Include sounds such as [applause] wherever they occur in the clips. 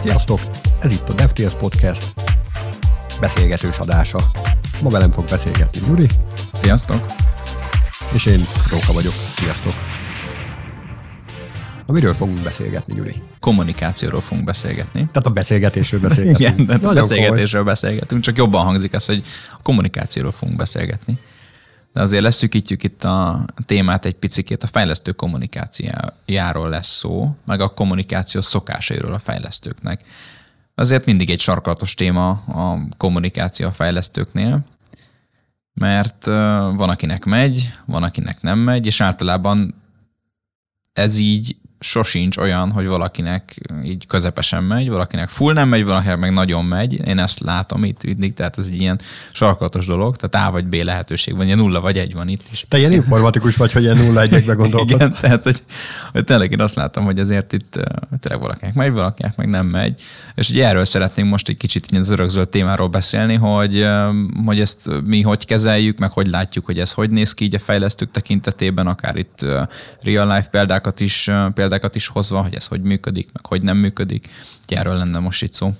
Sziasztok! Ez itt a DevTales Podcast beszélgetős adása. Ma velem fog beszélgetni Gyuri. Sziasztok! És én Róka vagyok. Sziasztok! Na, miről fogunk beszélgetni, Gyuri? Kommunikációról fogunk beszélgetni. Tehát a beszélgetésről beszélgetünk. Igen, de a beszélgetésről komoly. beszélgetünk, csak jobban hangzik ez, hogy a kommunikációról fogunk beszélgetni. De azért leszűkítjük itt a témát egy picikét, a fejlesztő kommunikációjáról lesz szó, meg a kommunikáció szokásairól a fejlesztőknek. Azért mindig egy sarkalatos téma a kommunikáció a fejlesztőknél, mert van, akinek megy, van, akinek nem megy, és általában ez így sosincs olyan, hogy valakinek így közepesen megy, valakinek full nem megy, valakinek meg nagyon megy. Én ezt látom itt mindig, tehát ez egy ilyen sarkalatos dolog, tehát A vagy B lehetőség van, ilyen nulla vagy egy van itt is. Te ilyen informatikus vagy, hogy ilyen nulla egyekbe [laughs] gondolkodsz. Igen, tehát hogy, hogy tényleg én azt látom, hogy azért itt tényleg valakinek megy, valakinek meg nem megy. És ugye erről szeretnénk most egy kicsit az örökzöld témáról beszélni, hogy, hogy ezt mi hogy kezeljük, meg hogy látjuk, hogy ez hogy néz ki így a fejlesztők tekintetében, akár itt real life példákat is, például példákat is hozva, hogy ez hogy működik, meg hogy nem működik. Erről lenne most itt szó.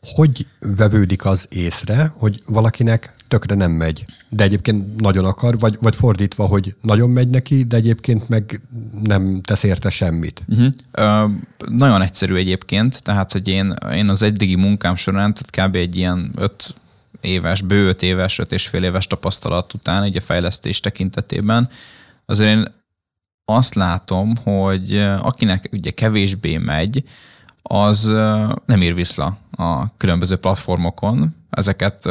Hogy vevődik az észre, hogy valakinek tökre nem megy, de egyébként nagyon akar, vagy, vagy fordítva, hogy nagyon megy neki, de egyébként meg nem tesz érte semmit? Uh-huh. Ö, nagyon egyszerű egyébként, tehát, hogy én, én az eddigi munkám során, tehát kb. egy ilyen öt éves, bő öt éves, öt és fél éves tapasztalat után, így a fejlesztés tekintetében, azért én azt látom, hogy akinek ugye kevésbé megy, az nem ír vissza a különböző platformokon. Ezeket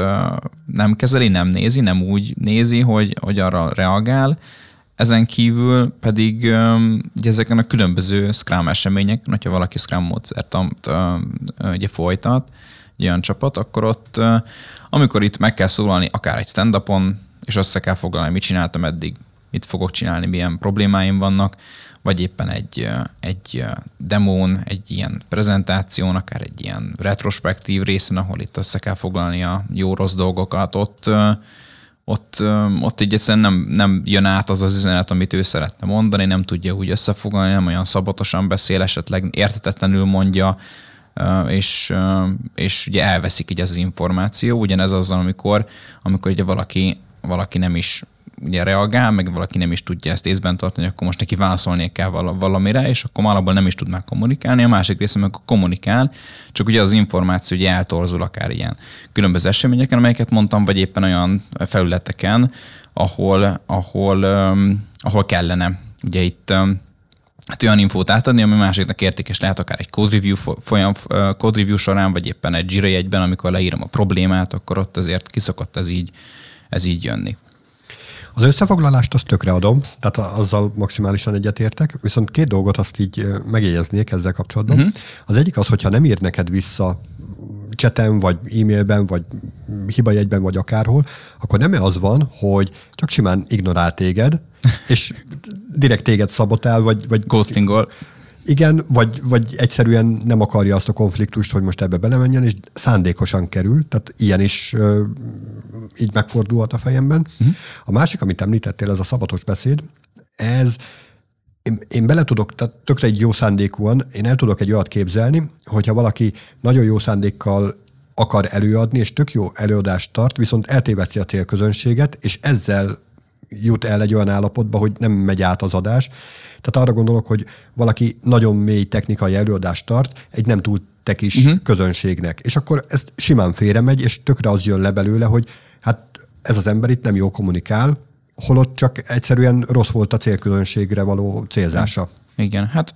nem kezeli, nem nézi, nem úgy nézi, hogy, hogy arra reagál. Ezen kívül pedig ugye ezeken a különböző Scrum eseményeken, hogyha valaki Scrum módszert ugye folytat, egy olyan csapat, akkor ott, amikor itt meg kell szólalni akár egy stand-upon, és össze kell foglalni, mit csináltam eddig, mit fogok csinálni, milyen problémáim vannak, vagy éppen egy, egy demón, egy ilyen prezentáción, akár egy ilyen retrospektív részen, ahol itt össze kell foglalni a jó-rossz dolgokat, ott, ott, ott így egyszerűen nem, nem jön át az az üzenet, amit ő szeretne mondani, nem tudja úgy összefoglalni, nem olyan szabatosan beszél, esetleg értetetlenül mondja, és, és ugye elveszik így az információ. Ugyanez az, amikor, amikor ugye valaki, valaki nem is ugye reagál, meg valaki nem is tudja ezt észben tartani, akkor most neki válaszolni kell valamire, és akkor alapból nem is tud már kommunikálni, a másik része meg kommunikál, csak ugye az információ ugye eltorzul akár ilyen különböző eseményeken, amelyeket mondtam, vagy éppen olyan felületeken, ahol, ahol, um, ahol kellene. Ugye itt um, hát olyan infót átadni, ami másiknak értékes lehet, akár egy code review, folyam, code review során, vagy éppen egy Jira jegyben, amikor leírom a problémát, akkor ott azért kiszokott ez így, ez így jönni. Az összefoglalást azt tökre adom, tehát azzal maximálisan egyetértek, viszont két dolgot azt így megjegyeznék ezzel kapcsolatban. Uh-huh. Az egyik az, hogyha nem ír neked vissza cseten, vagy e-mailben, vagy hibajegyben, vagy akárhol, akkor nem az van, hogy csak simán ignorál téged, és direkt téged szabotál, vagy... vagy Ghostingol. Igen, vagy, vagy egyszerűen nem akarja azt a konfliktust, hogy most ebbe belemenjen, és szándékosan kerül, tehát ilyen is ö, így megfordulhat a fejemben. Uh-huh. A másik, amit említettél, ez a szabatos beszéd, ez én, én bele tudok, tehát tökre egy jó szándékúan, én el tudok egy olyat képzelni, hogyha valaki nagyon jó szándékkal akar előadni, és tök jó előadást tart, viszont eltéveszi a célközönséget, és ezzel jut el egy olyan állapotba, hogy nem megy át az adás. Tehát arra gondolok, hogy valaki nagyon mély technikai előadást tart egy nem túl tekis uh-huh. közönségnek. És akkor ez simán félre megy, és tökre az jön le belőle, hogy hát ez az ember itt nem jól kommunikál, holott csak egyszerűen rossz volt a célközönségre való célzása. Igen, hát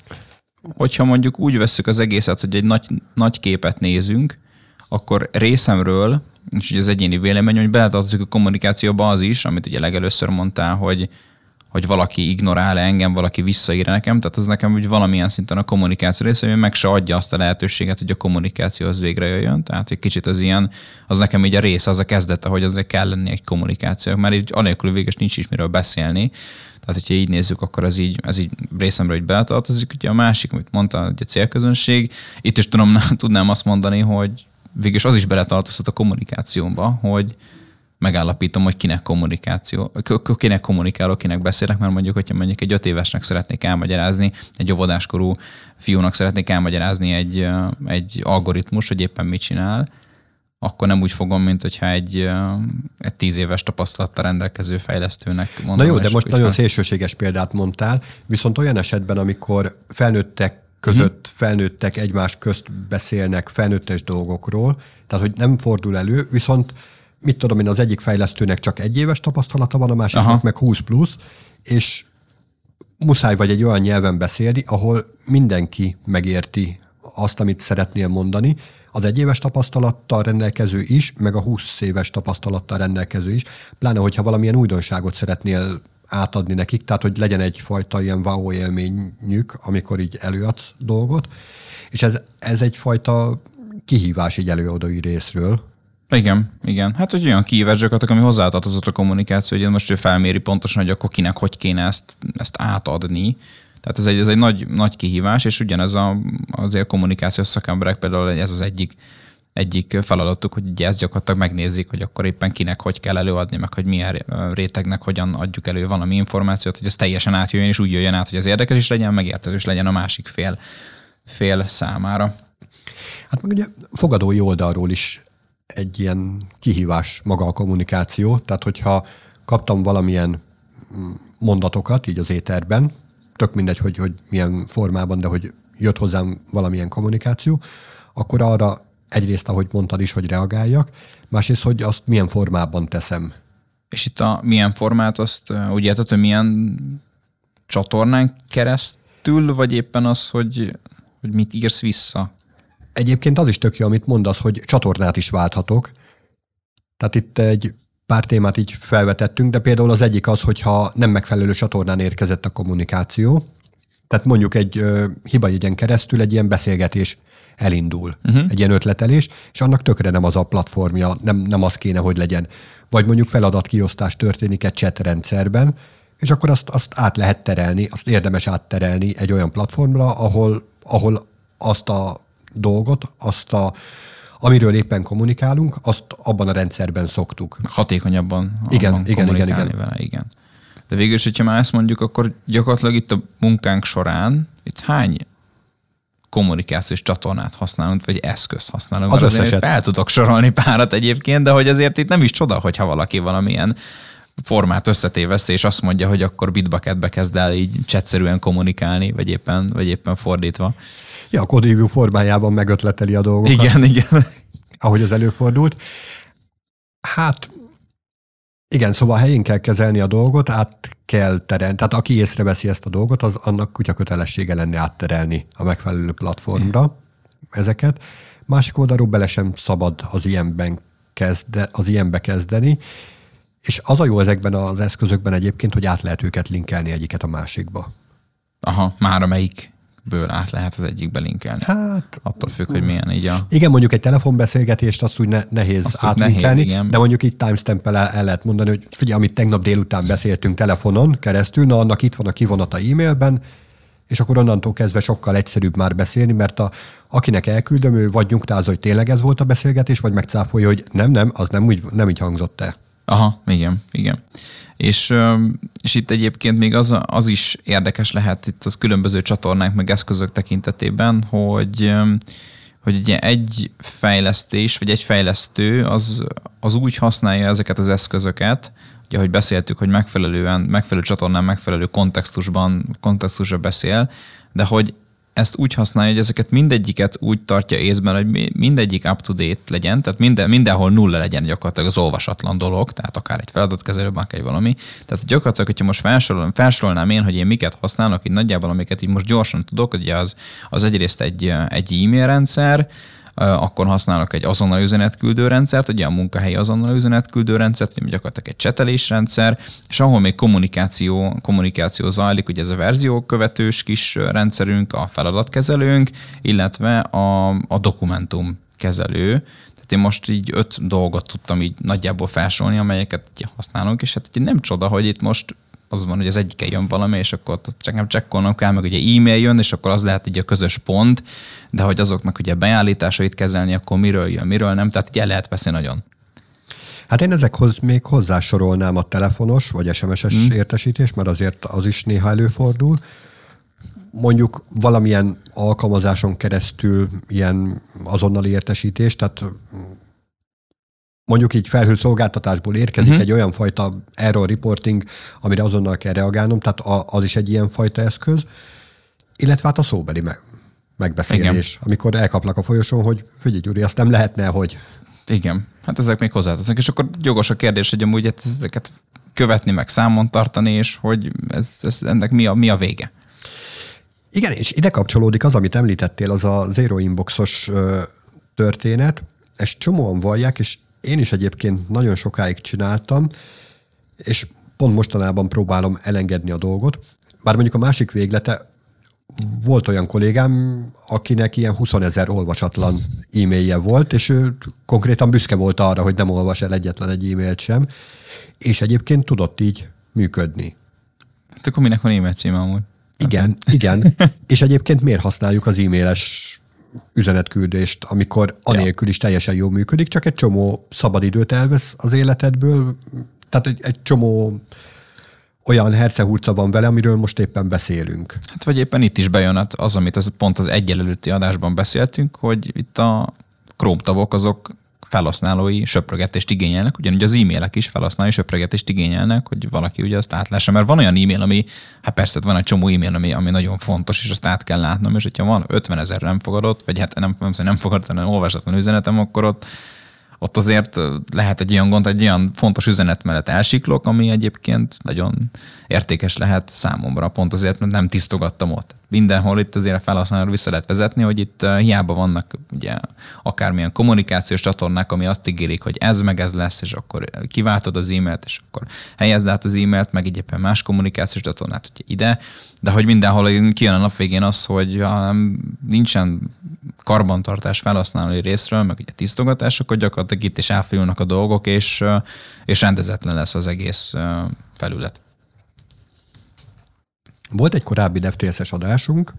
hogyha mondjuk úgy veszük az egészet, hogy egy nagy, nagy képet nézünk, akkor részemről és ugye az egyéni vélemény, hogy beletartozik a kommunikációba az is, amit ugye legelőször mondtál, hogy, hogy valaki ignorál -e engem, valaki visszaír nekem, tehát az nekem úgy valamilyen szinten a kommunikáció része, hogy meg se adja azt a lehetőséget, hogy a kommunikáció az végre jöjjön. Tehát egy kicsit az ilyen, az nekem így a része, az a kezdete, hogy azért kell lenni egy kommunikáció, mert így anélkül végig nincs is miről beszélni. Tehát, hogyha így nézzük, akkor ez így, ez így részemről hogy beletartozik. Ugye a másik, amit mondta, hogy a célközönség, itt is tudom, [laughs] tudnám azt mondani, hogy végülis az is beletartozhat a kommunikációba, hogy, megállapítom, hogy kinek kommunikáció, kinek kommunikálok, kinek beszélek, mert mondjuk, hogyha mondjuk egy öt évesnek szeretnék elmagyarázni, egy óvodáskorú fiúnak szeretnék elmagyarázni egy, egy algoritmus, hogy éppen mit csinál, akkor nem úgy fogom, mint hogyha egy, egy tíz éves tapasztalattal rendelkező fejlesztőnek mondom. Na jó, de most nagyon szélsőséges példát mondtál, viszont olyan esetben, amikor felnőttek között hmm. felnőttek egymás közt beszélnek felnőttes dolgokról, tehát hogy nem fordul elő, viszont mit tudom én, az egyik fejlesztőnek csak egy éves tapasztalata van, a másiknak Aha. meg 20 plusz, és muszáj vagy egy olyan nyelven beszélni, ahol mindenki megérti azt, amit szeretnél mondani, az egy éves tapasztalattal rendelkező is, meg a 20 éves tapasztalattal rendelkező is, pláne hogyha valamilyen újdonságot szeretnél átadni nekik, tehát hogy legyen egyfajta ilyen wow élményük, amikor így előadsz dolgot, és ez, ez egyfajta kihívás így előadói részről. Igen, igen. Hát, hogy olyan kihívás gyakorlatilag, ami hozzátartozott a kommunikáció, hogy most ő felméri pontosan, hogy akkor kinek hogy kéne ezt, ezt átadni. Tehát ez egy, ez egy nagy, nagy kihívás, és ugyanez a, azért kommunikációs szakemberek például ez az egyik egyik feladatuk, hogy ugye ezt gyakorlatilag megnézik, hogy akkor éppen kinek hogy kell előadni, meg hogy milyen rétegnek hogyan adjuk elő valami információt, hogy ez teljesen átjöjjön, és úgy jöjjön át, hogy az érdekes is legyen, megérthető is legyen a másik fél, fél számára. Hát meg ugye fogadói oldalról is egy ilyen kihívás maga a kommunikáció, tehát hogyha kaptam valamilyen mm, mondatokat így az éterben, tök mindegy, hogy, hogy milyen formában, de hogy jött hozzám valamilyen kommunikáció, akkor arra egyrészt, ahogy mondtad is, hogy reagáljak, másrészt, hogy azt milyen formában teszem. És itt a milyen formát, azt úgy érted, hogy milyen csatornán keresztül, vagy éppen az, hogy, hogy mit írsz vissza? Egyébként az is tök jó, amit mondasz, hogy csatornát is válthatok. Tehát itt egy pár témát így felvetettünk, de például az egyik az, hogyha nem megfelelő csatornán érkezett a kommunikáció, tehát mondjuk egy ö, hibajegyen keresztül egy ilyen beszélgetés elindul, uh-huh. egy ilyen ötletelés, és annak tökre nem az a platformja, nem, nem az kéne, hogy legyen. Vagy mondjuk feladatkiosztás történik egy chat rendszerben, és akkor azt, azt át lehet terelni, azt érdemes átterelni egy olyan platformra, ahol, ahol azt a dolgot, azt a, amiről éppen kommunikálunk, azt abban a rendszerben szoktuk. Hatékonyabban igen, abban igen, igen, igen. Vele, igen. De végül is, hogyha már ezt mondjuk, akkor gyakorlatilag itt a munkánk során, itt hány kommunikációs csatornát használunk, vagy eszköz használunk. Az összeset. El tudok sorolni párat egyébként, de hogy azért itt nem is csoda, hogyha valaki valamilyen formát összetévesz, és azt mondja, hogy akkor bitbucketbe kezd el így csetszerűen kommunikálni, vagy éppen, vagy éppen fordítva. Ja, a kodrívú formájában megötleteli a dolgokat. Igen, igen. Ahogy az előfordult. Hát igen, szóval helyén kell kezelni a dolgot, át kell terelni. Tehát aki észreveszi ezt a dolgot, az annak kutya kötelessége lenne átterelni a megfelelő platformra ezeket. Másik oldalról bele sem szabad az ilyenben kezde, az ilyenbe kezdeni, és az a jó ezekben az eszközökben egyébként, hogy át lehet őket linkelni egyiket a másikba. Aha, már amelyik ből át lehet az egyik belinkelni. Hát, Attól függ, hogy milyen így a... Igen, mondjuk egy telefonbeszélgetést azt úgy ne, nehéz azt átlinkelni, nehéz, de mondjuk itt timestamp el, el lehet mondani, hogy figyelj, amit tegnap délután beszéltünk telefonon keresztül, na annak itt van a kivonata e-mailben, és akkor onnantól kezdve sokkal egyszerűbb már beszélni, mert a, akinek elküldöm, ő vagy nyugtáz, hogy tényleg ez volt a beszélgetés, vagy megcáfolja, hogy nem, nem, az nem úgy, nem így hangzott el. Aha, igen, igen. És, és itt egyébként még az, az is érdekes lehet itt az különböző csatornák meg eszközök tekintetében, hogy, hogy ugye egy fejlesztés, vagy egy fejlesztő az, az úgy használja ezeket az eszközöket, ugye, ahogy beszéltük, hogy megfelelően, megfelelő csatornán, megfelelő kontextusban, kontextusra beszél, de hogy ezt úgy használja, hogy ezeket mindegyiket úgy tartja észben, hogy mindegyik up-to-date legyen, tehát minden, mindenhol nulla legyen gyakorlatilag az olvasatlan dolog, tehát akár egy feladatkezelőben, akár egy valami. Tehát gyakorlatilag, hogyha most felsorol, felsorolnám én, hogy én miket használok, így nagyjából amiket így most gyorsan tudok, ugye az, az egyrészt egy, egy e-mail rendszer, akkor használok egy azonnal üzenetküldő rendszert, ugye a munkahelyi azonnal üzenetküldő rendszert, ami gyakorlatilag egy csetelésrendszer, és ahol még kommunikáció, kommunikáció zajlik, ugye ez a verziókövetős kis rendszerünk, a feladatkezelőnk, illetve a, a dokumentum kezelő. Én most így öt dolgot tudtam így nagyjából felsorolni, amelyeket használunk, és hát nem csoda, hogy itt most az van, hogy az egyike jön valami, és akkor csak nem csekkolnom kell, meg ugye e-mail jön, és akkor az lehet ugye a közös pont, de hogy azoknak ugye beállításait kezelni, akkor miről jön, miről nem, tehát ugye lehet veszni nagyon. Hát én ezekhoz még hozzásorolnám a telefonos vagy SMS-es mm. értesítést, mert azért az is néha előfordul. Mondjuk valamilyen alkalmazáson keresztül ilyen azonnali értesítés, tehát mondjuk így felhőszolgáltatásból érkezik uh-huh. egy olyan fajta error reporting, amire azonnal kell reagálnom, tehát az is egy ilyen fajta eszköz, illetve hát a szóbeli meg, megbeszélés, Igen. amikor elkaplak a folyosón, hogy figyelj Gyuri, azt nem lehetne, hogy... Igen, hát ezek még hozzátesznek, és akkor jogos a kérdés, hogy amúgy hát ezeket követni, meg számon tartani, és hogy ez, ez ennek mi a, mi a vége. Igen, és ide kapcsolódik az, amit említettél, az a Zero Inboxos történet. Ezt csomóan vallják, és én is egyébként nagyon sokáig csináltam, és pont mostanában próbálom elengedni a dolgot. Bár mondjuk a másik véglete, volt olyan kollégám, akinek ilyen 20 ezer olvasatlan e-mailje volt, és ő konkrétan büszke volt arra, hogy nem olvas el egyetlen egy e-mailt sem, és egyébként tudott így működni. Hát akkor minek van e-mail címe amúgy? Igen, igen. [laughs] és egyébként miért használjuk az e-mailes üzenetküldést, amikor anélkül is teljesen jól működik, csak egy csomó szabadidőt elvesz az életedből, tehát egy, egy csomó olyan hercehurca van vele, amiről most éppen beszélünk. Hát vagy éppen itt is bejön az, amit az, pont az egyelőtti adásban beszéltünk, hogy itt a Chrome azok felhasználói söprögetést igényelnek, ugyanúgy az e-mailek is felhasználói söprögetést igényelnek, hogy valaki ugye azt átlássa, mert van olyan e-mail, ami, hát persze van egy csomó e-mail, ami, ami nagyon fontos, és azt át kell látnom, és hogyha van 50 ezer nem fogadott, vagy hát nem, nem, nem fogadott, hanem olvasatlan üzenetem, akkor ott ott azért lehet egy olyan gond, egy olyan fontos üzenet mellett elsiklok, ami egyébként nagyon értékes lehet számomra, pont azért, mert nem tisztogattam ott. Mindenhol itt azért a felhasználóra vissza lehet vezetni, hogy itt hiába vannak ugye akármilyen kommunikációs csatornák, ami azt ígérik, hogy ez meg ez lesz, és akkor kiváltod az e-mailt, és akkor helyezd át az e-mailt, meg egyébként más kommunikációs csatornát ugye ide, de hogy mindenhol kijön a nap végén az, hogy nincsen karbantartás felhasználói részről, meg ugye tisztogatás, akkor gyakorlatilag itt is elfajulnak a dolgok, és, és rendezetlen lesz az egész felület. Volt egy korábbi DevTSS adásunk,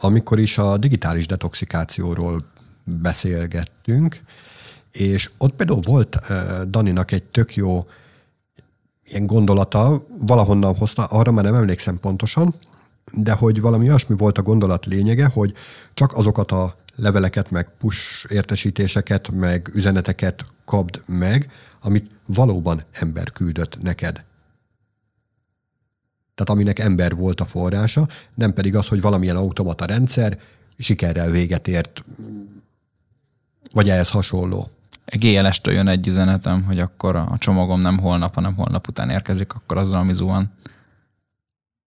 amikor is a digitális detoxikációról beszélgettünk, és ott például volt Daninak egy tök jó ilyen gondolata, valahonnan hozta, arra már nem emlékszem pontosan, de hogy valami olyasmi volt a gondolat lényege, hogy csak azokat a leveleket, meg push értesítéseket, meg üzeneteket kapd meg, amit valóban ember küldött neked. Tehát aminek ember volt a forrása, nem pedig az, hogy valamilyen automata rendszer sikerrel véget ért, vagy ehhez hasonló. GLS-től jön egy üzenetem, hogy akkor a csomagom nem holnap, hanem holnap után érkezik, akkor azzal, ami zuhan.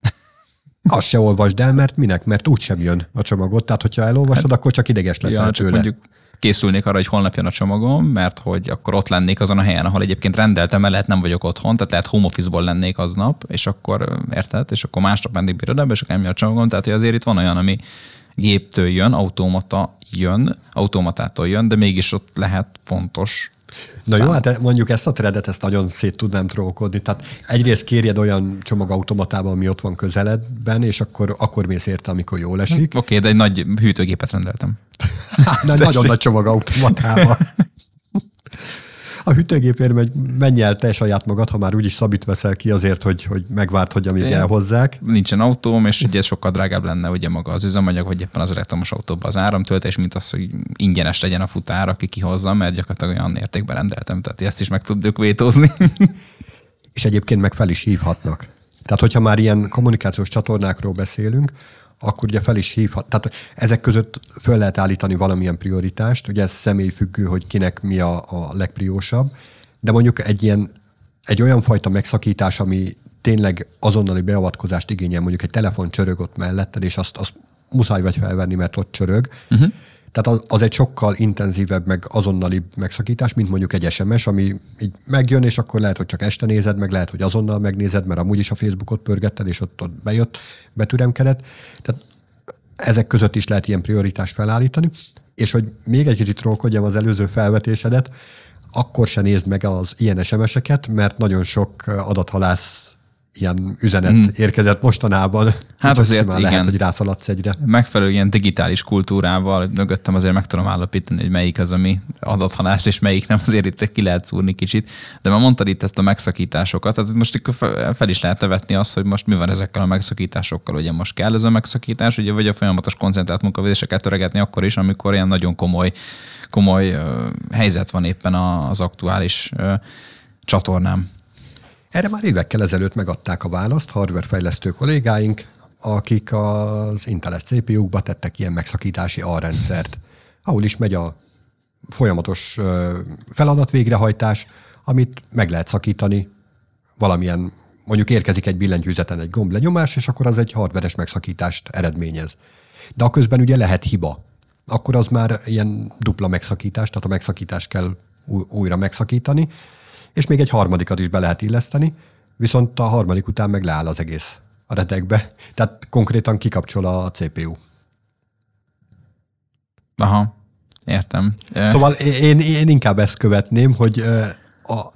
[laughs] Azt se olvasd el, mert minek? Mert úgysem jön a csomagot. Tehát, hogyha elolvasod, hát, akkor csak ideges lesz ja, tőle. Mondjuk készülnék arra, hogy holnap jön a csomagom, mert hogy akkor ott lennék azon a helyen, ahol egyébként rendeltem, mert lehet nem vagyok otthon, tehát lehet home office-ból lennék aznap, és akkor érted, és akkor másnap mennék bírodában, és akkor nem jön a csomagom. Tehát azért itt van olyan, ami géptől jön, automata jön, automatától jön, de mégis ott lehet fontos Na szám. jó, hát mondjuk ezt a threadet, ezt nagyon szét tudnám trókodni. Tehát egyrészt kérjed olyan csomagautomatában, ami ott van közeledben, és akkor, akkor mész érte, amikor jól esik. Oké, okay, de egy nagy hűtőgépet rendeltem. [laughs] Hát, [laughs] nagyon nagy csomagautomatában. [laughs] a hűtőgépért megy, menj el te saját magad, ha már úgyis szabít veszel ki azért, hogy, hogy megvárt, hogy amíg Én elhozzák. Nincsen autóm, és ugye sokkal drágább lenne ugye maga az üzemanyag, vagy éppen az elektromos autóban az áramtöltés, mint az, hogy ingyenes legyen a futár, aki kihozza, mert gyakorlatilag olyan értékben rendeltem, tehát ezt is meg tudjuk vétózni. és egyébként meg fel is hívhatnak. Tehát, hogyha már ilyen kommunikációs csatornákról beszélünk, akkor ugye fel is hívhat. Tehát ezek között föl lehet állítani valamilyen prioritást, ugye ez személyfüggő, hogy kinek mi a, a legpriósabb, de mondjuk egy ilyen, egy olyan fajta megszakítás, ami tényleg azonnali beavatkozást igényel, mondjuk egy telefon csörög ott melletted, és azt, azt muszáj vagy felvenni, mert ott csörög, uh-huh. Tehát az, az egy sokkal intenzívebb, meg azonnali megszakítás, mint mondjuk egy SMS, ami így megjön, és akkor lehet, hogy csak este nézed, meg lehet, hogy azonnal megnézed, mert amúgy is a Facebookot pörgetted, és ott, ott bejött, betüremkedett. Tehát ezek között is lehet ilyen prioritást felállítani. És hogy még egy kicsit trókodjam az előző felvetésedet, akkor se nézd meg az ilyen SMS-eket, mert nagyon sok adathalász ilyen üzenet mm. érkezett mostanában. Hát azért igen. Lehet, hogy rászaladsz egyre. Megfelelő ilyen digitális kultúrával mögöttem azért meg tudom állapítani, hogy melyik az, ami adathalász, és melyik nem, azért itt ki lehet szúrni kicsit. De már mondtad itt ezt a megszakításokat, tehát most fel is lehet vetni azt, hogy most mi van ezekkel a megszakításokkal, ugye most kell ez a megszakítás, ugye vagy a folyamatos koncentrált munkavégzéseket töregetni akkor is, amikor ilyen nagyon komoly, komoly helyzet van éppen az aktuális csatornám. Erre már évekkel ezelőtt megadták a választ hardware fejlesztő kollégáink, akik az Inteles CPU-kba tettek ilyen megszakítási alrendszert, ahol is megy a folyamatos feladat végrehajtás, amit meg lehet szakítani valamilyen, mondjuk érkezik egy billentyűzeten egy gomb lenyomás, és akkor az egy hardveres megszakítást eredményez. De a közben ugye lehet hiba. Akkor az már ilyen dupla megszakítás, tehát a megszakítást kell újra megszakítani, és még egy harmadikat is be lehet illeszteni, viszont a harmadik után meg leáll az egész a redekbe. Tehát konkrétan kikapcsol a CPU. Aha, értem. Szóval én, én inkább ezt követném, hogy a,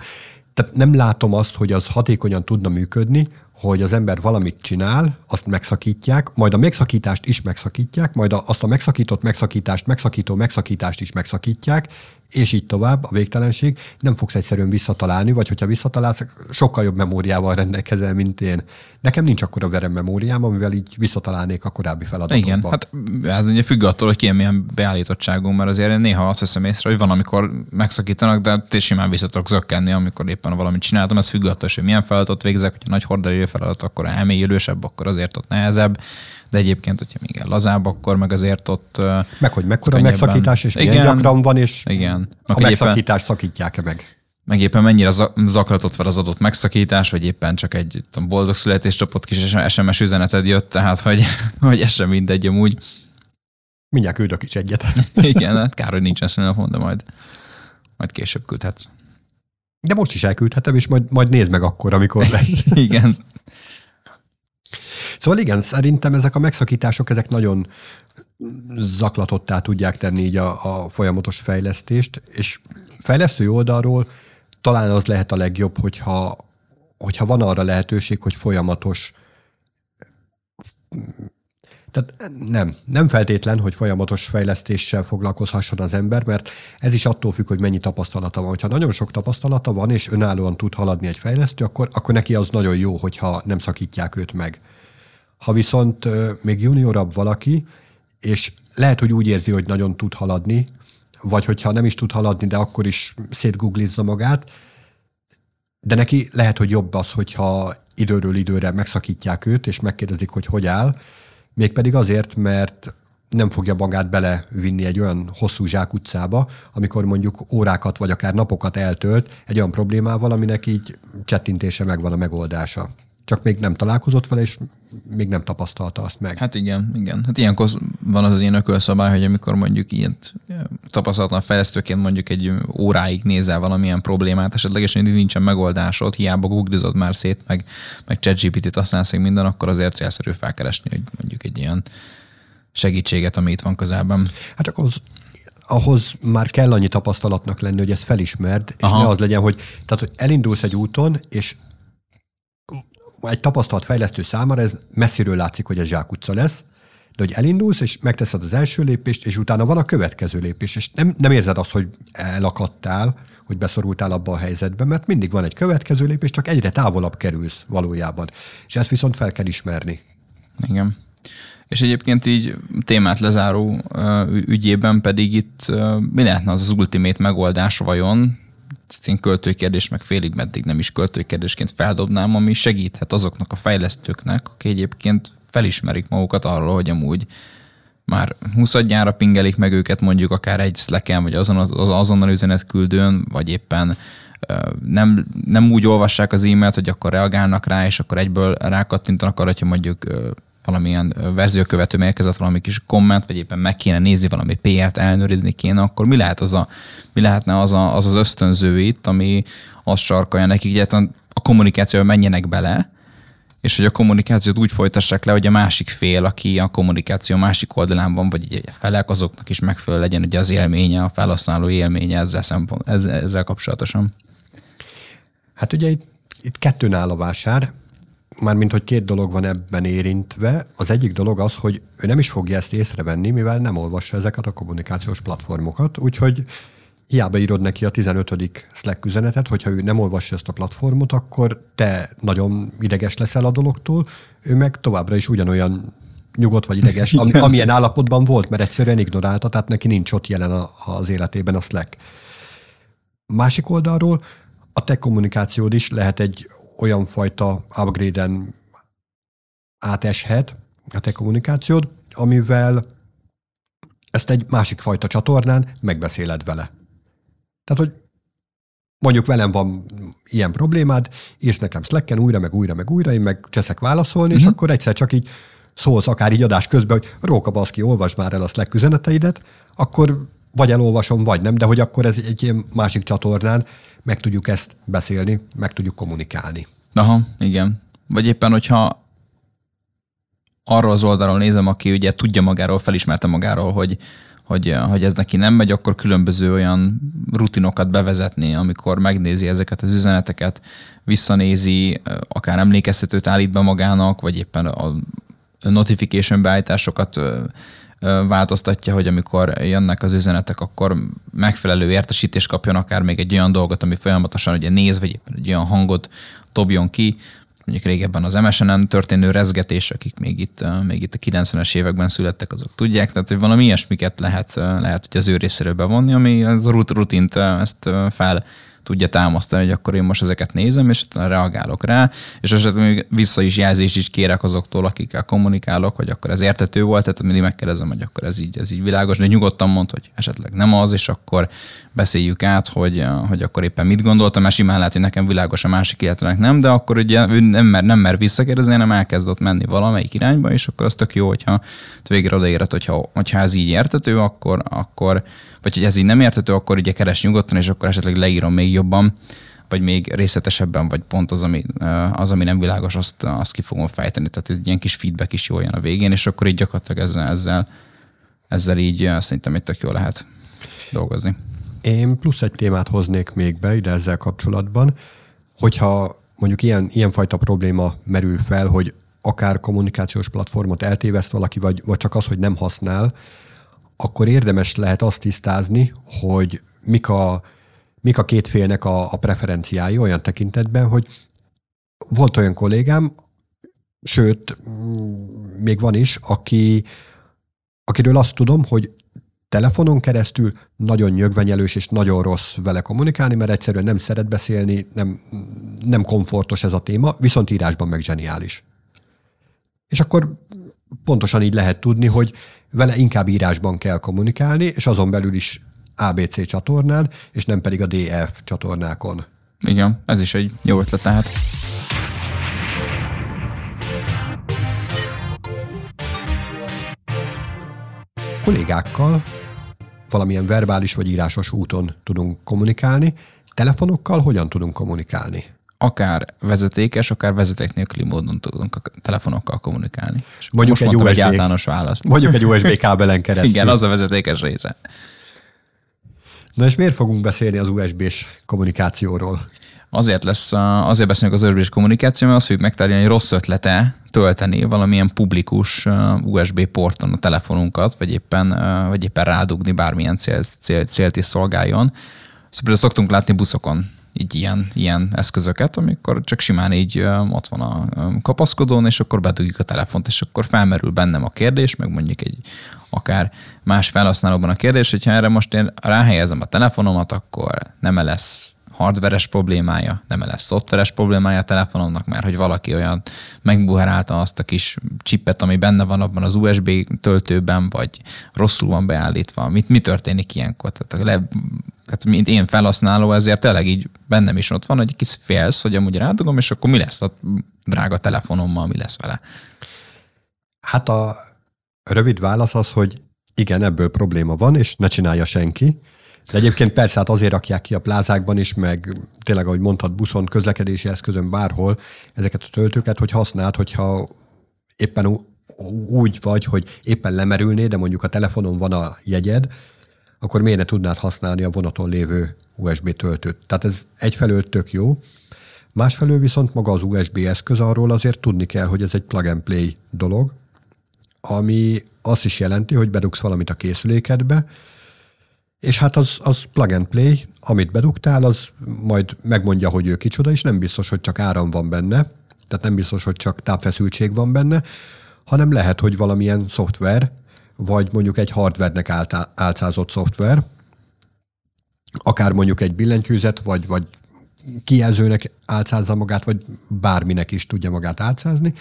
tehát nem látom azt, hogy az hatékonyan tudna működni, hogy az ember valamit csinál, azt megszakítják, majd a megszakítást is megszakítják, majd azt a megszakított megszakítást, megszakító megszakítást is megszakítják, és így tovább, a végtelenség, nem fogsz egyszerűen visszatalálni, vagy hogyha visszatalálsz, sokkal jobb memóriával rendelkezel, mint én. Nekem nincs akkora verem memóriám, amivel így visszatalálnék a korábbi feladatokba. Igen, hát ez ugye függ attól, hogy ki milyen beállítottságunk, mert azért néha azt veszem észre, hogy van, amikor megszakítanak, de te simán vissza tudok zökkenni, amikor éppen valamit csináltam, ez függ attól, hogy milyen feladatot végzek, hogyha nagy horderő feladat, akkor elmélyülősebb, akkor azért ott nehezebb de egyébként, hogyha még lazább, akkor meg azért ott... Meg hogy mekkora megszakítás, és igen, milyen gyakran van, és igen. Meg a megszakítás szakítják-e meg? Meg éppen mennyire zaklatott fel az adott megszakítás, vagy éppen csak egy tudom, boldog születéscsoport kis SMS üzeneted jött, tehát hogy, [laughs] hogy ez sem mindegy amúgy. Mindjárt küldök is egyet. [laughs] Igen, hát kár, hogy nincsen szülinapon, de majd, majd később küldhetsz. De most is elküldhetem, és majd, majd nézd meg akkor, amikor [laughs] lesz. Igen. Szóval igen, szerintem ezek a megszakítások, ezek nagyon zaklatottá tudják tenni így a, a folyamatos fejlesztést, és fejlesztői oldalról talán az lehet a legjobb, hogyha, hogyha van arra lehetőség, hogy folyamatos tehát nem, nem feltétlen, hogy folyamatos fejlesztéssel foglalkozhasson az ember, mert ez is attól függ, hogy mennyi tapasztalata van. Ha nagyon sok tapasztalata van, és önállóan tud haladni egy fejlesztő, akkor, akkor neki az nagyon jó, hogyha nem szakítják őt meg. Ha viszont még juniorabb valaki, és lehet, hogy úgy érzi, hogy nagyon tud haladni, vagy hogyha nem is tud haladni, de akkor is szétgooglizza magát, de neki lehet, hogy jobb az, hogyha időről időre megszakítják őt, és megkérdezik, hogy hogy áll, mégpedig azért, mert nem fogja magát belevinni egy olyan hosszú zsákutcába, amikor mondjuk órákat vagy akár napokat eltölt egy olyan problémával, aminek így csettintése megvan a megoldása csak még nem találkozott vele, és még nem tapasztalta azt meg. Hát igen, igen. Hát ilyenkor van az az ilyen ökölszabály, hogy amikor mondjuk ilyen tapasztalatlan fejlesztőként mondjuk egy óráig nézel valamilyen problémát, esetlegesen nincsen megoldásod, hiába googlizod már szét, meg, meg ChatGPT-t használsz meg minden, akkor azért célszerű felkeresni, hogy mondjuk egy ilyen segítséget, ami itt van közelben. Hát csak az, ahhoz már kell annyi tapasztalatnak lenni, hogy ezt felismerd, és Aha. ne az legyen, hogy, tehát, hogy elindulsz egy úton, és egy tapasztalt fejlesztő számára ez messziről látszik, hogy ez zsákutca lesz, de hogy elindulsz, és megteszed az első lépést, és utána van a következő lépés, és nem, nem érzed azt, hogy elakadtál, hogy beszorultál abba a helyzetbe, mert mindig van egy következő lépés, csak egyre távolabb kerülsz valójában. És ezt viszont fel kell ismerni. Igen. És egyébként így témát lezáró ügyében pedig itt mi lehetne az az ultimate megoldás vajon, én költőkérdés, meg félig meddig nem is költőkérdésként feldobnám, ami segíthet azoknak a fejlesztőknek, akik egyébként felismerik magukat arról, hogy amúgy már 20 gyára pingelik meg őket mondjuk akár egy slack vagy azon, az azonnal üzenetküldőn, vagy éppen nem, nem úgy olvassák az e-mailt, hogy akkor reagálnak rá, és akkor egyből rákattintanak arra, hogyha mondjuk valamilyen verziókövető érkezett valami kis komment, vagy éppen meg kéne nézni valami PR-t, ellenőrizni kéne, akkor mi lehet az a, mi lehetne az, a, az az ösztönző itt, ami azt sarkalja nekik, hogy a kommunikációba menjenek bele, és hogy a kommunikációt úgy folytassák le, hogy a másik fél, aki a kommunikáció másik oldalán van, vagy egy felek, azoknak is megfelelő legyen ugye az élménye, a felhasználó élménye ezzel, szempont, ezzel, ezzel kapcsolatosan. Hát ugye itt, itt kettőn áll a vásár mármint, hogy két dolog van ebben érintve. Az egyik dolog az, hogy ő nem is fogja ezt észrevenni, mivel nem olvassa ezeket a kommunikációs platformokat, úgyhogy hiába írod neki a 15. Slack üzenetet, hogyha ő nem olvassa ezt a platformot, akkor te nagyon ideges leszel a dologtól, ő meg továbbra is ugyanolyan nyugodt vagy ideges, ami, amilyen állapotban volt, mert egyszerűen ignorálta, tehát neki nincs ott jelen a, az életében a Slack. Másik oldalról a te kommunikációd is lehet egy olyan fajta upgrade-en áteshet, a te kommunikációd, amivel ezt egy másik fajta csatornán megbeszéled vele. Tehát, hogy mondjuk velem van ilyen problémád, írsz nekem Slacken újra, meg újra, meg újra, én meg cseszek válaszolni, mm-hmm. és mhm. akkor egyszer csak így szólsz akár így adás közben, hogy Róka Baszki, olvasd már el a Slack üzeneteidet, akkor vagy elolvasom, vagy nem, de hogy akkor ez egy ilyen másik csatornán meg tudjuk ezt beszélni, meg tudjuk kommunikálni. Aha, igen. Vagy éppen, hogyha arról az oldalról nézem, aki ugye tudja magáról, felismerte magáról, hogy, hogy, hogy ez neki nem megy, akkor különböző olyan rutinokat bevezetni, amikor megnézi ezeket az üzeneteket, visszanézi, akár emlékeztetőt állít be magának, vagy éppen a notification beállításokat változtatja, hogy amikor jönnek az üzenetek, akkor megfelelő értesítést kapjon, akár még egy olyan dolgot, ami folyamatosan ugye néz, vagy egy olyan hangot dobjon ki, mondjuk régebben az MSN-en történő rezgetés, akik még itt, még itt a 90-es években születtek, azok tudják, tehát hogy valami ilyesmiket lehet, lehet hogy az ő részéről bevonni, ami az rutint ezt fel tudja támasztani, hogy akkor én most ezeket nézem, és utána reagálok rá, és esetleg még vissza is jelzést is kérek azoktól, akikkel kommunikálok, hogy akkor ez értető volt, tehát mindig megkérdezem, hogy akkor ez így, ez így világos, de nyugodtan mond, hogy esetleg nem az, és akkor beszéljük át, hogy, hogy akkor éppen mit gondoltam, mert simán lehet, hogy nekem világos a másik illetőnek nem, de akkor ugye ő nem mer, nem mer visszakérdezni, hanem elkezdett menni valamelyik irányba, és akkor az tök jó, hogyha végre odaérhet, hogyha, hogyha ez így értető, akkor, akkor vagy hogy ez így nem értető, akkor ugye keres nyugodtan, és akkor esetleg leírom még jobban, vagy még részletesebben, vagy pont az, ami, az, ami nem világos, azt, azt ki fogom fejteni. Tehát egy ilyen kis feedback is jó jön a végén, és akkor így gyakorlatilag ezzel, ezzel, ezzel így szerintem itt tök jól lehet dolgozni. Én plusz egy témát hoznék még be ide ezzel kapcsolatban, hogyha mondjuk ilyen, ilyen fajta probléma merül fel, hogy akár kommunikációs platformot eltéveszt valaki, vagy, vagy csak az, hogy nem használ, akkor érdemes lehet azt tisztázni, hogy mik a, mik a két félnek a, a preferenciái olyan tekintetben, hogy volt olyan kollégám, sőt, még van is, aki, akiről azt tudom, hogy telefonon keresztül nagyon nyögvenyelős és nagyon rossz vele kommunikálni, mert egyszerűen nem szeret beszélni, nem, nem komfortos ez a téma, viszont írásban meg zseniális. És akkor pontosan így lehet tudni, hogy vele inkább írásban kell kommunikálni, és azon belül is ABC csatornán, és nem pedig a DF csatornákon. Igen, ez is egy jó ötlet lehet. Kollégákkal valamilyen verbális vagy írásos úton tudunk kommunikálni, telefonokkal hogyan tudunk kommunikálni? Akár vezetékes, akár vezeték nélküli módon tudunk a telefonokkal kommunikálni. És mondjuk egy USB, egy általános választ. Mondjuk egy [laughs] USB kábelen keresztül. Igen, az a vezetékes része. Na és miért fogunk beszélni az USB-s kommunikációról? Azért lesz, azért beszélünk az USB-s kommunikáció, mert azt fogjuk megtárgyalni, hogy rossz ötlete tölteni valamilyen publikus USB porton a telefonunkat, vagy éppen, vagy éppen rádugni bármilyen cél, cél, célt is szolgáljon. Szóval szoktunk látni buszokon így ilyen, ilyen eszközöket, amikor csak simán így ott van a kapaszkodón, és akkor bedugjuk a telefont, és akkor felmerül bennem a kérdés, meg mondjuk egy akár más felhasználóban a kérdés, hogyha erre most én ráhelyezem a telefonomat, akkor nem lesz hardveres problémája, nem lesz szoftveres problémája a telefonomnak, mert hogy valaki olyan megbuherálta azt a kis csipet, ami benne van abban az USB töltőben, vagy rosszul van beállítva. Mit, mi történik ilyenkor? Tehát le, tehát mint én felhasználó, ezért tényleg így bennem is ott van, hogy kis félsz, hogy amúgy rádugom, és akkor mi lesz a drága telefonommal, mi lesz vele? Hát a rövid válasz az, hogy igen, ebből probléma van, és ne csinálja senki. De egyébként persze hát azért rakják ki a plázákban is, meg tényleg, ahogy mondtad, buszon, közlekedési eszközön, bárhol ezeket a töltőket, hogy használd, hogyha éppen úgy vagy, hogy éppen lemerülné, de mondjuk a telefonon van a jegyed, akkor miért ne tudnád használni a vonaton lévő USB töltőt? Tehát ez egyfelől tök jó. Másfelől viszont maga az USB eszköz arról azért tudni kell, hogy ez egy plug and play dolog, ami azt is jelenti, hogy bedugsz valamit a készülékedbe, és hát az, az plug and play, amit bedugtál, az majd megmondja, hogy ő kicsoda, és nem biztos, hogy csak áram van benne, tehát nem biztos, hogy csak tápfeszültség van benne, hanem lehet, hogy valamilyen szoftver, vagy mondjuk egy hardvernek álcázott szoftver, akár mondjuk egy billentyűzet, vagy, vagy kijelzőnek álcázza magát, vagy bárminek is tudja magát álcázni,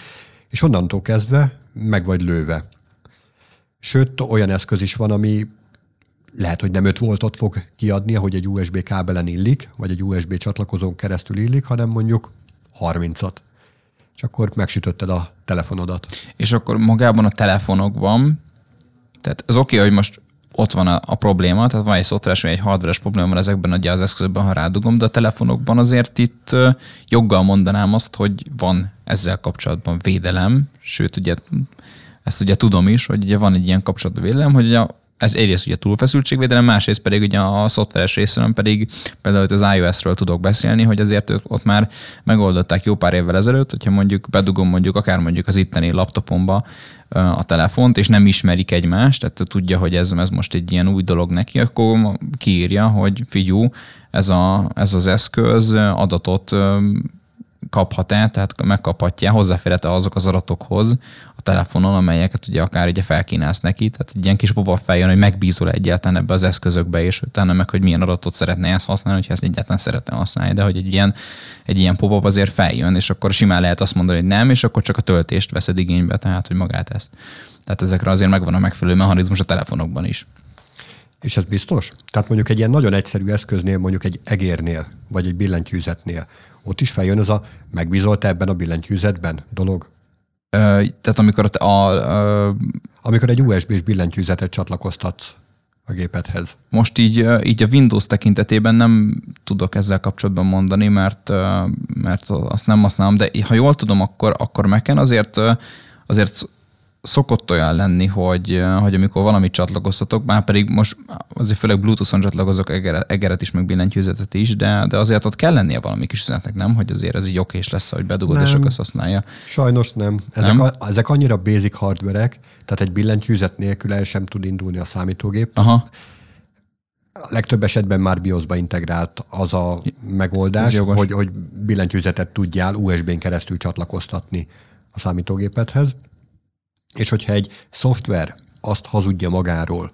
és onnantól kezdve meg vagy lőve. Sőt, olyan eszköz is van, ami lehet, hogy nem 5 voltot fog kiadni, hogy egy USB kábelen illik, vagy egy USB csatlakozón keresztül illik, hanem mondjuk 30-at. És akkor megsütötted a telefonodat. És akkor magában a telefonokban, tehát az oké, okay, hogy most ott van a, a probléma, tehát van egy szoftveres vagy egy hardveres probléma van ezekben ugye az eszközökben, ha rádugom, de a telefonokban azért itt joggal mondanám azt, hogy van ezzel kapcsolatban védelem, sőt ugye ezt ugye tudom is, hogy ugye van egy ilyen kapcsolatban védelem, hogy ugye ez egyrészt ugye túlfeszültségvédelem, másrészt pedig ugye a szoftveres részről pedig például az iOS-ről tudok beszélni, hogy azért ott már megoldották jó pár évvel ezelőtt, hogyha mondjuk bedugom mondjuk akár mondjuk az itteni laptopomba a telefont, és nem ismerik egymást, tehát tudja, hogy ez, ez most egy ilyen új dolog neki, akkor kiírja, hogy figyú, ez, a, ez az eszköz adatot kaphat-e, tehát megkaphatja, hozzáférhet-e azok az adatokhoz a telefonon, amelyeket ugye akár ugye felkínálsz neki, tehát egy ilyen kis pop feljön, hogy megbízol egyáltalán ebbe az eszközökbe, és utána meg, hogy milyen adatot szeretné ezt használni, hogyha ezt egyáltalán szeretne használni, de hogy egy ilyen, egy ilyen pop azért feljön, és akkor simán lehet azt mondani, hogy nem, és akkor csak a töltést veszed igénybe, tehát hogy magát ezt. Tehát ezekre azért megvan a megfelelő mechanizmus a telefonokban is. És ez biztos? Tehát mondjuk egy ilyen nagyon egyszerű eszköznél, mondjuk egy egérnél, vagy egy billentyűzetnél, ott is feljön ez a megbízolt ebben a billentyűzetben dolog? Ö, tehát amikor a, a, a... Amikor egy USB-s billentyűzetet csatlakoztatsz a gépedhez. Most így, így a Windows tekintetében nem tudok ezzel kapcsolatban mondani, mert, mert azt nem használom, de ha jól tudom, akkor, akkor Mac-en azért, azért szokott olyan lenni, hogy, hogy amikor valamit csatlakoztatok, már pedig most azért főleg Bluetooth-on csatlakozok egeret, egeret is, meg billentyűzetet is, de, de azért ott kell lennie valami kis üzenetnek, nem? Hogy azért ez így okés lesz, hogy bedugod, nem, és akkor használja. Sajnos nem. Ezek, nem? A, ezek annyira basic hardverek, tehát egy billentyűzet nélkül el sem tud indulni a számítógép. Aha. A legtöbb esetben már BIOS-ba integrált az a megoldás, hogy, hogy billentyűzetet tudjál USB-n keresztül csatlakoztatni a számítógépedhez. És hogyha egy szoftver azt hazudja magáról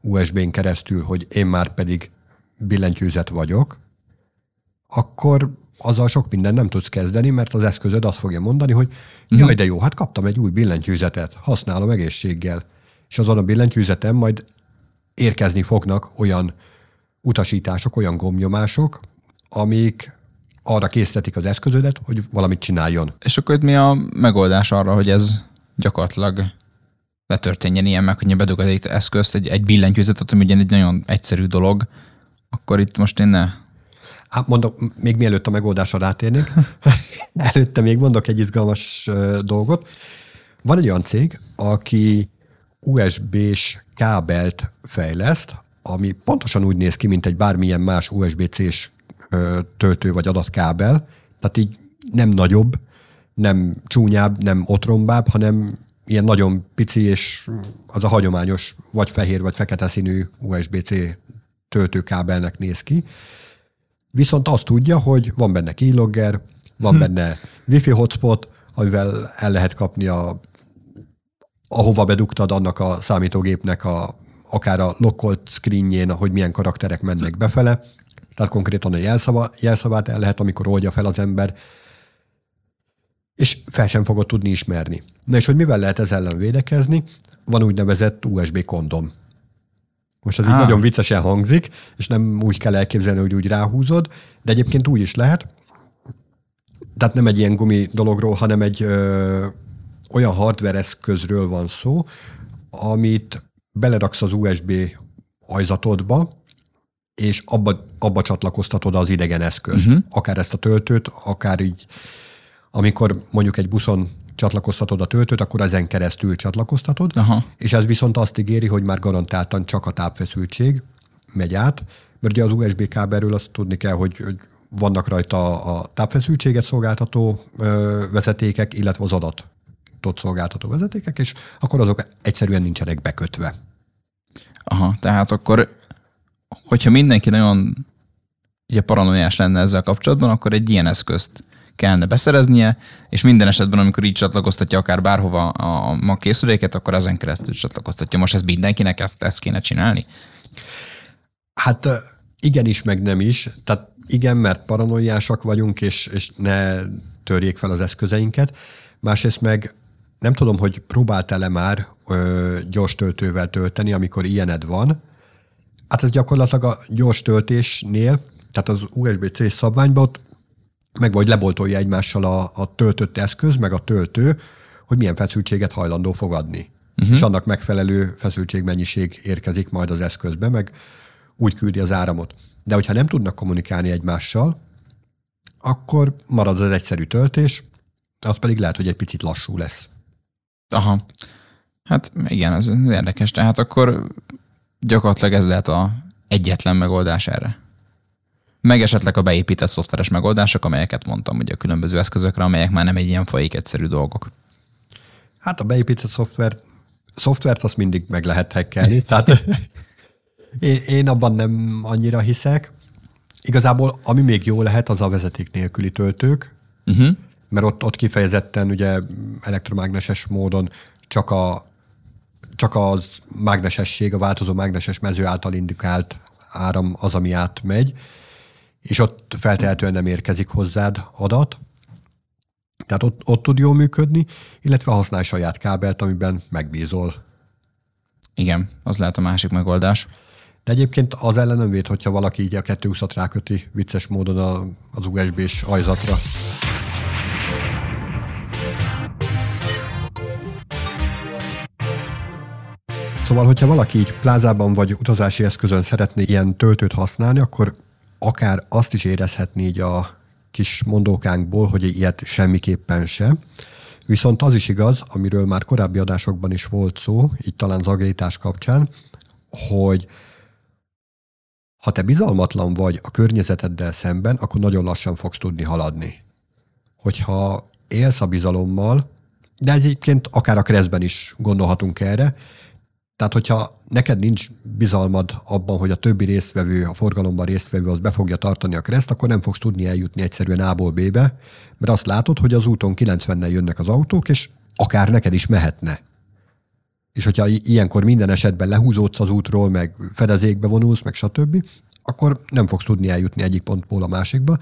USB-n keresztül, hogy én már pedig billentyűzet vagyok, akkor azzal sok minden nem tudsz kezdeni, mert az eszközöd azt fogja mondani, hogy mhm. jaj, de jó, hát kaptam egy új billentyűzetet, használom egészséggel. És azon a billentyűzetem majd érkezni fognak olyan utasítások, olyan gomnyomások, amik arra készítetik az eszközödet, hogy valamit csináljon. És akkor itt mi a megoldás arra, hogy ez gyakorlatilag letörténjen ilyen meg, hogy bedugod egy eszközt, egy, egy billentyűzetet, ami ugye egy nagyon egyszerű dolog, akkor itt most én ne... Hát mondok, még mielőtt a megoldásra rátérnék, [laughs] előtte még mondok egy izgalmas dolgot. Van egy olyan cég, aki USB-s kábelt fejleszt, ami pontosan úgy néz ki, mint egy bármilyen más USB-C-s töltő vagy adatkábel, tehát így nem nagyobb, nem csúnyább, nem otrombább, hanem ilyen nagyon pici, és az a hagyományos, vagy fehér, vagy fekete színű USB-C töltőkábelnek néz ki. Viszont azt tudja, hogy van benne keylogger, van hm. benne wifi hotspot, amivel el lehet kapni a ahova bedugtad annak a számítógépnek a, akár a lockolt screenjén, hogy milyen karakterek mennek befele, tehát konkrétan a jelszava, jelszavát el lehet, amikor oldja fel az ember, és fel sem fogod tudni ismerni. Na és hogy mivel lehet ez ellen védekezni? Van úgynevezett USB kondom. Most ez ah. így nagyon viccesen hangzik, és nem úgy kell elképzelni, hogy úgy ráhúzod, de egyébként úgy is lehet. Tehát nem egy ilyen gumi dologról, hanem egy ö, olyan hardware eszközről van szó, amit beleraksz az USB ajzatodba, és abba, abba csatlakoztatod az idegen eszközt. Uh-huh. Akár ezt a töltőt, akár így amikor mondjuk egy buszon csatlakoztatod a töltőt, akkor ezen keresztül csatlakoztatod, Aha. és ez viszont azt ígéri, hogy már garantáltan csak a tápfeszültség megy át, mert ugye az USB kábelről azt tudni kell, hogy, hogy vannak rajta a tápfeszültséget szolgáltató ö, vezetékek, illetve az adatot szolgáltató vezetékek, és akkor azok egyszerűen nincsenek bekötve. Aha, tehát akkor, hogyha mindenki nagyon ugye paranoiás lenne ezzel kapcsolatban, akkor egy ilyen eszközt kellene beszereznie, és minden esetben, amikor így csatlakoztatja akár bárhova a mag készüléket, akkor ezen keresztül csatlakoztatja. Most ez mindenkinek ezt, ezt kéne csinálni? Hát igenis, meg nem is. Tehát igen, mert paranoiásak vagyunk, és, és ne törjék fel az eszközeinket. Másrészt meg nem tudom, hogy próbáltál-e már ö, gyors töltővel tölteni, amikor ilyened van. Hát ez gyakorlatilag a gyors töltésnél, tehát az USB-C szabványban ott meg vagy leboltolja egymással a, a töltött eszköz, meg a töltő, hogy milyen feszültséget hajlandó fogadni. Uh-huh. És annak megfelelő feszültségmennyiség érkezik majd az eszközbe, meg úgy küldi az áramot. De hogyha nem tudnak kommunikálni egymással, akkor marad az egyszerű töltés, az pedig lehet, hogy egy picit lassú lesz. Aha. Hát igen, ez érdekes. Tehát akkor gyakorlatilag ez lehet a egyetlen megoldás erre. Meg esetleg a beépített szoftveres megoldások, amelyeket mondtam, ugye a különböző eszközökre, amelyek már nem egy ilyen folyik egyszerű dolgok. Hát a beépített szoftver, szoftvert azt mindig meg lehet hackelni, [laughs] tehát én, én abban nem annyira hiszek. Igazából ami még jó lehet, az a vezeték nélküli töltők, uh-huh. mert ott, ott kifejezetten ugye elektromágneses módon csak a csak az mágnesesség, a változó mágneses mező által indikált áram az, ami átmegy, és ott feltehetően nem érkezik hozzád adat, tehát ott, ott tud jól működni, illetve használj saját kábelt, amiben megbízol. Igen, az lehet a másik megoldás. De egyébként az ellen nem véd, hogyha valaki így a 220-at ráköti vicces módon a, az USB-s ajzatra. Szóval, hogyha valaki így plázában vagy utazási eszközön szeretné ilyen töltőt használni, akkor akár azt is érezhetni így a kis mondókánkból, hogy ilyet semmiképpen se. Viszont az is igaz, amiről már korábbi adásokban is volt szó, így talán az kapcsán, hogy ha te bizalmatlan vagy a környezeteddel szemben, akkor nagyon lassan fogsz tudni haladni. Hogyha élsz a bizalommal, de egyébként akár a keresztben is gondolhatunk erre, tehát, hogyha neked nincs bizalmad abban, hogy a többi résztvevő, a forgalomban résztvevő az be fogja tartani a kereszt, akkor nem fogsz tudni eljutni egyszerűen A-ból B-be, mert azt látod, hogy az úton 90-nel jönnek az autók, és akár neked is mehetne. És hogyha ilyenkor minden esetben lehúzódsz az útról, meg fedezékbe vonulsz, meg stb., akkor nem fogsz tudni eljutni egyik pontból a másikba.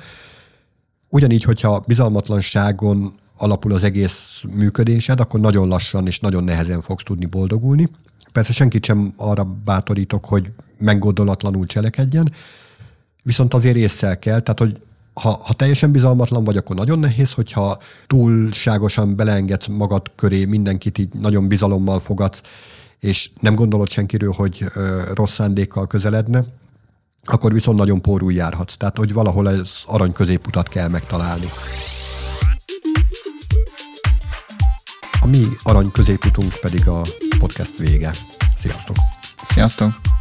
Ugyanígy, hogyha bizalmatlanságon alapul az egész működésed, akkor nagyon lassan és nagyon nehezen fogsz tudni boldogulni. Persze senkit sem arra bátorítok, hogy meggondolatlanul cselekedjen, viszont azért észsel kell, tehát hogy ha, ha teljesen bizalmatlan vagy, akkor nagyon nehéz, hogyha túlságosan beleengedsz magad köré, mindenkit így nagyon bizalommal fogadsz, és nem gondolod senkiről, hogy ö, rossz szándékkal közeledne, akkor viszont nagyon pórul járhatsz. Tehát, hogy valahol ez arany középutat kell megtalálni. A mi arany középutunk pedig a podcast vége. Sziasztok! Sziasztok!